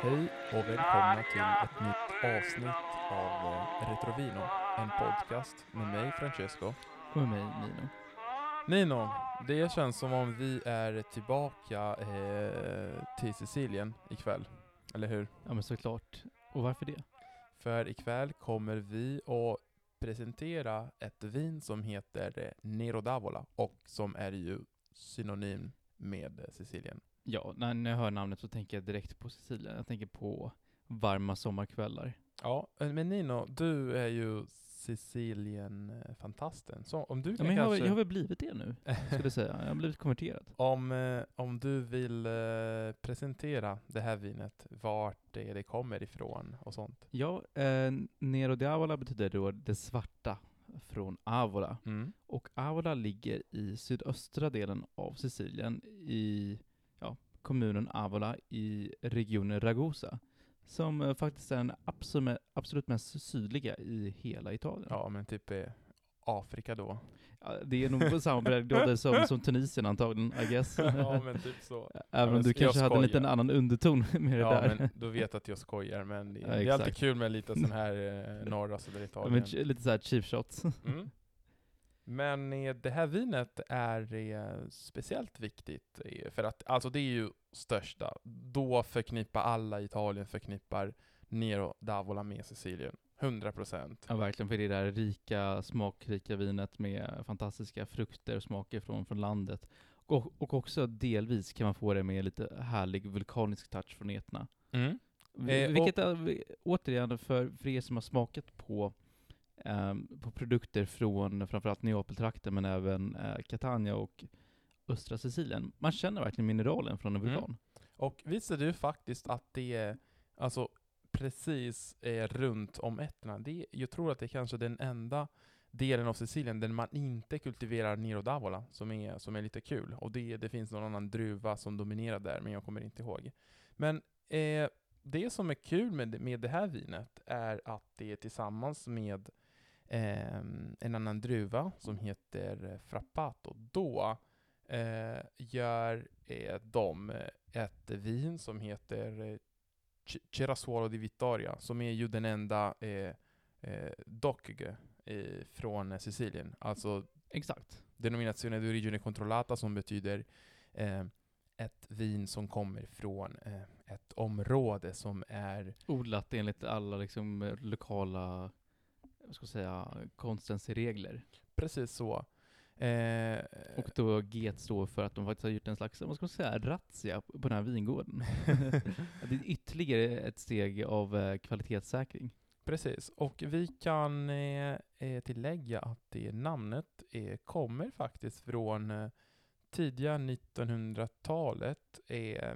Hej och välkomna till ett nytt avsnitt av eh, Retrovino, en podcast med mig Francesco. Och med mig Nino. Nino, det känns som om vi är tillbaka eh, till Sicilien ikväll, eller hur? Ja men såklart. Och varför det? För ikväll kommer vi att presentera ett vin som heter eh, Nero d'Avola och som är ju synonym med eh, Sicilien. Ja, när jag hör namnet så tänker jag direkt på Sicilien. Jag tänker på varma sommarkvällar. Ja, eh, men Nino, du är ju Sicilien-fantasten. Så om du Ja, kan men jag, har, kanske... jag har väl blivit det nu, skulle jag säga. Jag har blivit konverterad. Om, eh, om du vill eh, presentera det här vinet, vart det, det kommer ifrån och sånt. Ja, eh, Nero di Avola betyder då det svarta från Avola. Mm. Och Avola ligger i sydöstra delen av Sicilien i ja, kommunen Avola i regionen Ragusa. Som eh, faktiskt är den absolut, absolut mest sydliga i hela Italien. Ja, men typ eh, Afrika då. Ja, det är nog på samma breddgrader som, som Tunisien antagligen, I guess. ja, men typ så. Även om du kanske hade en liten annan underton med det Ja, där. men du vet att jag skojar, men det, Ja, det är alltid kul med lite sån här eh, norra södra Ja, Italien. men lite såhär cheap shots. Mm. Men eh, det här vinet är eh, speciellt viktigt, eh, för att alltså det är ju största. Då förknippar alla Italien förknippar Nero d'Avola med Sicilien. 100 procent. Ja, verkligen, för det är det där rika, smakrika vinet med fantastiska frukter och smaker från, från landet. Och, och också delvis kan man få det med lite härlig vulkanisk touch från Etna. Mm. Vi- Eh, Vilket är, återigen, för, för er som har smakat på, på produkter från framförallt Neapeltrakten, men även eh, Catania och östra Sicilien, man känner verkligen mineralen från en Mm. vulkan. Och visste du faktiskt att det är, alltså precis eh, runt om Etna, det, jag tror att det är kanske den enda delen av Sicilien där man inte kultiverar Nero d'Avola, som är, som är lite kul. Och det, det finns någon annan druva som dominerar där, men jag kommer inte ihåg. Men eh, det som är kul med, med det här vinet är att det är tillsammans med eh, en annan druva som heter Frappato. Då eh, gör eh, de eh, ett vin som heter eh, Cerasuolo di Vittoria, som är ju den enda eh, eh, eh, från eh, Sicilien. Alltså Exakt. denominazione di origine controllata som betyder eh, ett vin som kommer från eh, ett område som är Odlat enligt alla liksom eh, lokala, vad ska jag säga, konstens regler. precis så. Eh, Och då GET står för att de faktiskt har gjort en slags, vad ska man säga, razzia på den här vingården. det är ytterligare ett steg av eh, kvalitetssäkring. Precis, och vi kan eh, eh, tillägga att det namnet eh, kommer faktiskt från eh, tidiga 1900-talet, eh,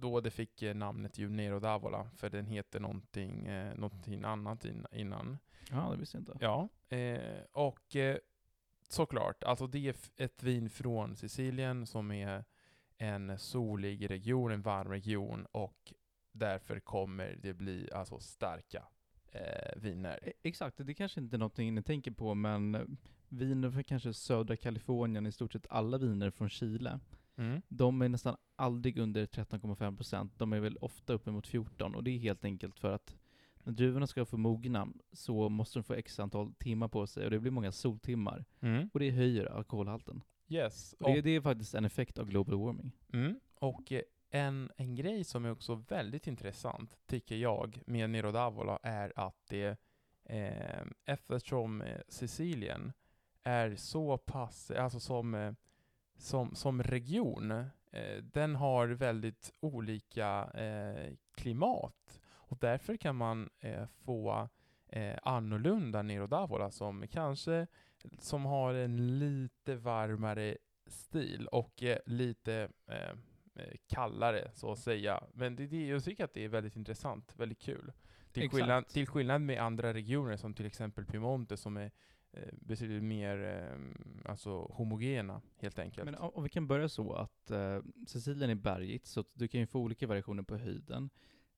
då det fick eh, namnet ju Nero d'Avola, för den heter någonting, eh, någonting annat in, innan. Ja, det visste jag inte. Ja, eh, och eh, såklart, alltså det är ett vin från Sicilien som är en solig region, en varm region och därför kommer det bli alltså starka eh, viner. E- Exakt, det kanske inte är någonting ni tänker på, men eh, viner från kanske södra Kalifornien, i stort sett alla viner från Chile, Mm. de är nästan aldrig under 13,5%. De är väl ofta uppemot 14 och det är helt enkelt för att när druvorna ska få mogna så måste de få x antal timmar på sig och det blir många soltimmar. Mm. Och det höjer alkoholhalten. Yes. Och det, det är faktiskt en effekt av global warming. Mm. Och eh, en, en grej som är också väldigt intressant, tycker jag, med Nero d'Avola är att det, eh, eftersom eh, Sicilien är så pass, alltså som, eh, som, som region, eh, den har väldigt olika eh, klimat. Och därför kan man eh, få eh, annorlunda Nero d'Avola som kanske som har en lite varmare stil och eh, lite eh, eh, kallare så att säga. Men det, det, jag tycker att det är väldigt intressant, väldigt kul. Till skillnad, till skillnad med andra regioner som till exempel Piemonte som är betydligt mer eh, alltså homogena helt enkelt. Men om vi kan börja så att eh, Sicilien är bergigt, så du kan ju få olika variationer på höjden.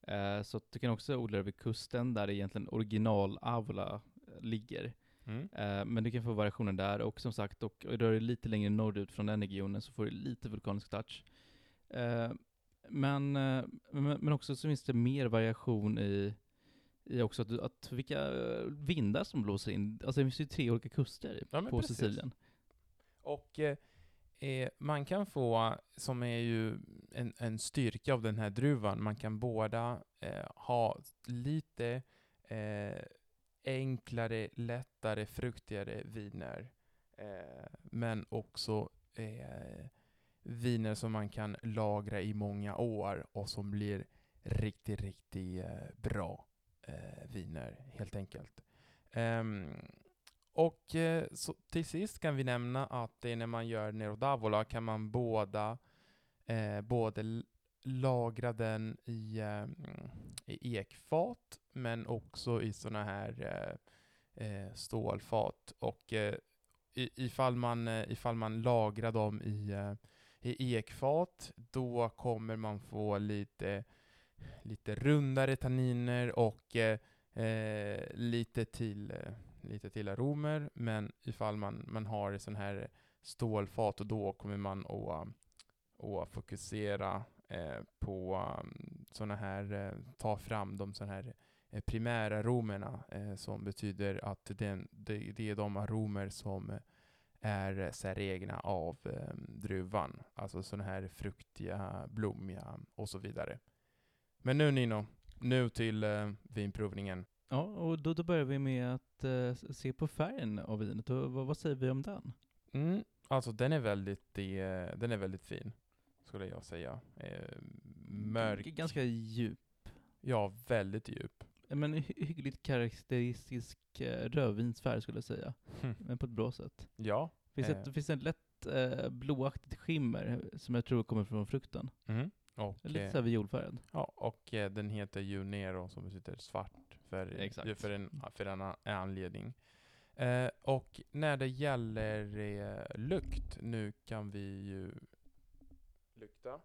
Eh, så du kan också odla över kusten, där det egentligen original Avola eh, ligger. Mm. Eh, men du kan få variationer där, och som sagt, och, och rör dig lite längre norrut från den regionen så får du lite vulkanisk touch. Eh, Men, eh, men, men också så finns det mer variation i, i också att, att vilka eh, vindar som blåser in. Alltså det finns ju tre olika kuster Ja, på precis. Sicilien. Och eh, eh, man kan få, som är ju en, en styrka av den här druvan, man kan båda eh, ha lite eh, enklare, lättare, fruktigare viner. Eh, men också viner som man kan lagra i många år och som blir riktigt, riktigt bra Eh, viner helt enkelt. Ehm, och eh, så till sist kan vi nämna att det när man gör Nero d'Avola kan man båda eh, både lagra den i, eh, i ekfat men också i sådana här eh, eh, stålfat. Och eh, ifall, man, ifall man lagrar dem i, eh, i ekfat då kommer man få lite, lite rundare tanniner och eh, eh lite till eh, lite till aromer, men ifall man, man har sån här stålfat och då kommer man att, eh, att fokusera eh, på såna här, ta fram de såna här primära aromerna som betyder att det, det är de aromer som är säregna av eh, druvan. Alltså såna här fruktiga, blommiga och så vidare. Men nu Nino, nu till eh, vinprovningen. Ja, och då, då börjar vi med att eh, se på färgen av vinet. Och vad, vad säger vi om den? Mm, alltså den är väldigt, eh, den är väldigt fin, skulle jag säga. Eh, mörk, Ganska djup. ja väldigt djup. Men hy- hyggligt karaktäristisk eh, rödvinsfärg skulle jag säga. Men på ett bra sätt. ja. Finns Eh. ett, det finns ett lätt eh, blåaktigt skimmer som jag tror kommer från frukten. Mm. Och, Lite eh, såhär violfärgad. ja, och eh, den heter ju Nero som betyder svart för, Exakt. för, en, för en anledning. Eh, och när det gäller eh, lukt, nu kan vi ju lukta.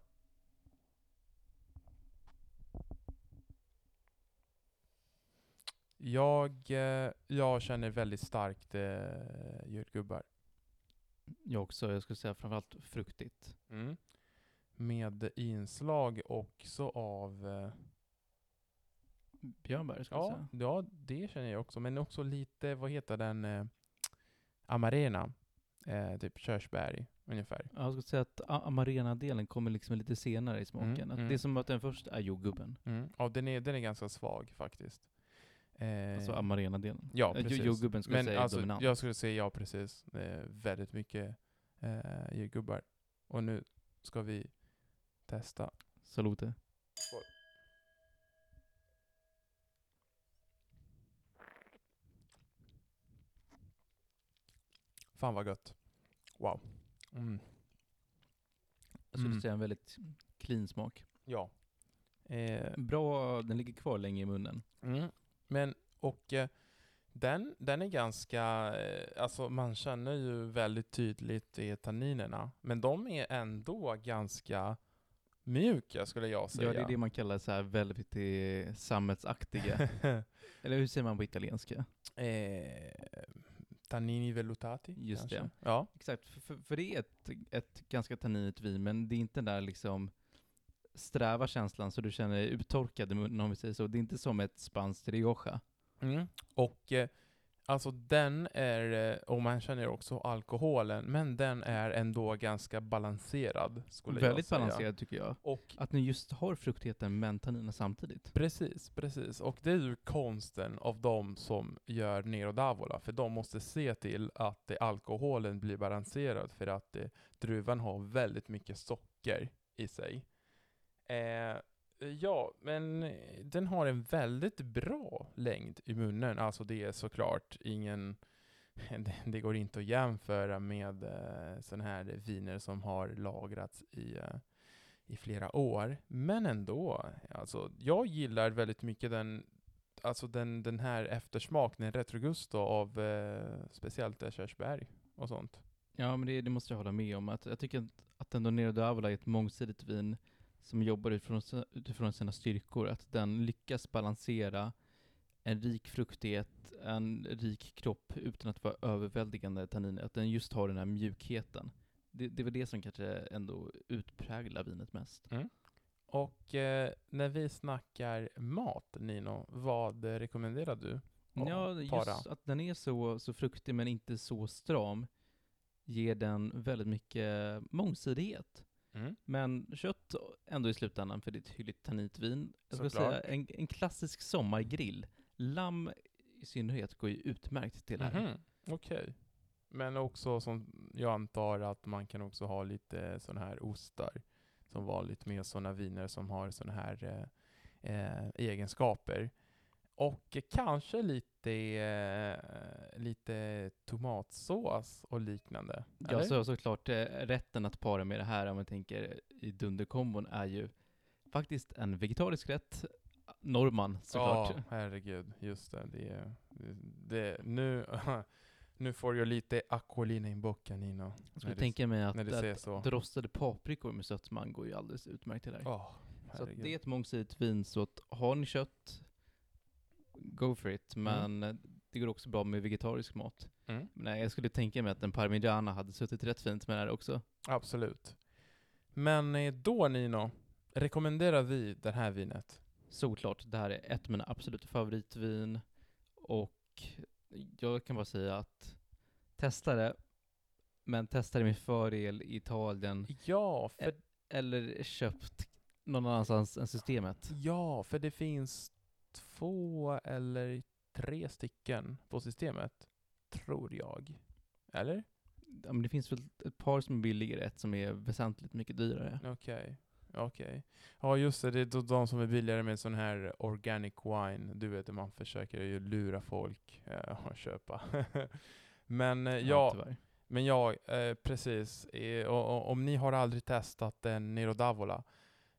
Jag, eh, jag känner väldigt starkt eh, jordgubbar. Jag också, jag skulle säga framförallt fruktigt. Mm. Med inslag också av eh, Björnbär skulle jag Ja, säga. ja, det känner jag också. Men också lite, vad heter den? Eh, Amarena. Eh, typ körsbär ungefär. Ja, Jag skulle säga att amarena-delen kommer liksom lite senare i smaken. Mm, mm. Det är som att den först är jordgubben. Mm. Ja, den är, den är ganska svag faktiskt. Eh, Alltså amarena-delen. ja, precis. Jordgubben skulle Men säga alltså, dominant. jag skulle säga ja, precis. Eh, väldigt mycket eh, jordgubbar. Och nu ska vi testa. Salute. Fan vad gött. Wow. Mm. Jag skulle Mm. säga en väldigt clean smak. Ja. Eh, Bra, den ligger kvar länge i munnen. Mm. Men, och eh, den, den är ganska, eh, alltså man känner ju väldigt tydligt i tanninerna, men de är ändå ganska mjuka skulle jag säga. Ja, det är det man kallar så här velvety sammetsaktiga. Eller hur säger man på italienska? eh, tannini vellutati Just kanske? det. Ja. Exakt, för, för, för det är ett, ett ganska tanninigt vin, men det är inte den där liksom sträva känslan så du känner dig uttorkad i munnen om vi säger så. Det är inte som ett spanskt Rioja. Mm. Och eh, alltså den är, eh, och man känner också alkoholen, men den är ändå ganska balanserad skulle jag Väldigt säga. balanserad tycker jag. Och Att ni just har fruktigheten men tanninerna samtidigt. Precis, precis. Och det är ju konsten av de som gör Nero d'Avola, för de måste se till att det, alkoholen blir balanserad, för att det, druvan har väldigt mycket socker i sig. Eh, Eh, ja, men eh, den har en väldigt bra längd i munnen. Alltså det är såklart ingen, det, går inte att jämföra med eh, sådana här viner som har lagrats i i flera år. Men ändå, alltså, jag gillar väldigt mycket den, alltså den, den här eftersmaken, den retrogusto av speciellt körsbär och sånt. Ja, men det, det måste jag hålla med om. Att, jag tycker att, att ändå Nero d'Avola är ett mångsidigt vin som jobbar utifrån, utifrån sina styrkor. Att den lyckas balansera en rik fruktighet, en rik kropp utan att vara överväldigande tanniner. Att den just har den här mjukheten. Det, det är väl det som kanske ändå utpräglar vinet mest. Och eh, när vi snackar mat, Nino, vad rekommenderar du? Ja, just att den är så, så fruktig men inte så stram ger den väldigt mycket mångsidighet. Mm. Men kött ändå i slutändan, för det är ett hyggligt tannitvin. Jag skulle säga en, en klassisk sommargrill. Lamm i synnerhet går ju utmärkt till det här. Mhm, Okej. Men också som jag antar att man kan också ha lite sådana här ostar som vanligt med sådana viner som har sådana här eh, eh, egenskaper. Och kanske lite, eh, lite tomatsås och liknande. Ja, eller? så, såklart. eh, Rätten att para med det här, om man tänker i dunderkombon, är ju faktiskt en vegetarisk rätt. Norman, såklart. Ja, herregud. Just det. det, är- det nu, nu får jag lite acquolina i bocken, Nino. Jag skulle det- tänka mig att, det att, att rostade paprikor med sötman går ju alldeles utmärkt till det här. Åh, så det är ett mångsidigt vin, så att har ni kött, go for it. Men eh, det går också bra med vegetarisk mat. Mm. Men nej, jag skulle tänka mig att en parmigiana hade suttit rätt fint med det här också. Absolut. Men eh, då Nino, rekommenderar vi det här vinet? Såklart, det här är ett av mina absoluta favoritvin. Och jag kan bara säga att testa det, men testa det med fördel i Italien. Ja, för, Eller köpt någon annanstans än systemet. ja, för det finns två eller tre stycken på systemet, tror jag. Eller? Ja, men det finns väl ett par som är billigare, ett som är väsentligt mycket dyrare. Okej. Okej. Ja just det, det är de som är billigare med sån här organic wine. Du vet, man försöker ju lura folk eh, att köpa. Men eh, ja, tyvärr. Men ja, eh, precis. Eh, och, och, om ni har aldrig testat en Nero d'Avola,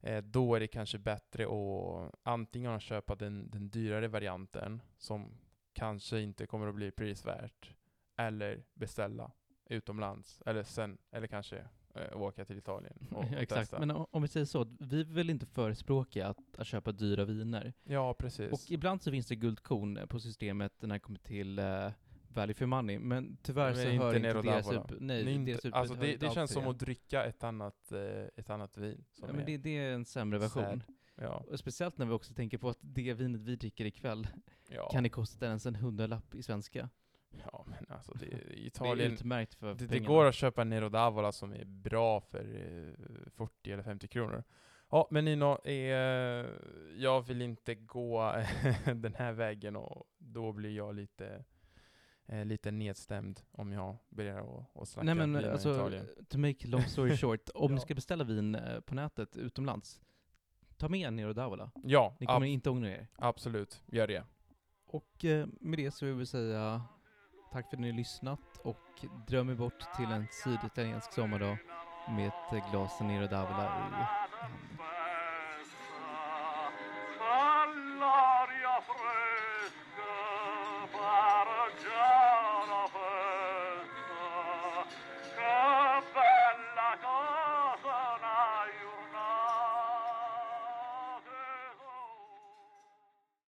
eh, då är det kanske bättre att antingen köpa den, den dyrare varianten, som kanske inte kommer att bli prisvärt, eller beställa utomlands, eller sen, eller kanske eh, åka till Italien och, Ja, Exakt, testa. men om vi säger så, vi vill inte förespråka att, att köpa dyra viner. ja, precis. Och ibland så finns det guldkorn eh, på systemet när det kommer till uh, value for money, men tyvärr Men så inte hör inte d'Avola. upp, nej, Det är inte- utbud alltså det, det känns som att dricka ett annat, eh, ett annat vin. Ja, men det, det är en sämre version. sad. Ja, Och speciellt när vi också tänker på att det vinet vi dricker ikväll ja. kan det kosta ens en hundralapp i svenska. ja, men alltså det, i Det är Italien, för Det, det går att köpa Nero d'Avola som är bra för eh, 40 eller 50 kronor. Ja, men Nino, eh, jag vill inte gå den här vägen och då blir jag lite, eh, lite nedstämd om jag börjar att, snacka Nej men vin alltså, Italien. to make long story short, om Ja. du ska beställa vin eh, på nätet utomlands, ta med Nero d'Avola. Ja, Ni kommer inte ångra er. absolut. Gör det. Och eh, med det så vill vi säga tack för att ni har lyssnat och dröm er bort till en syditaliensk sommardag med ett glas Nero d'Avola i handen.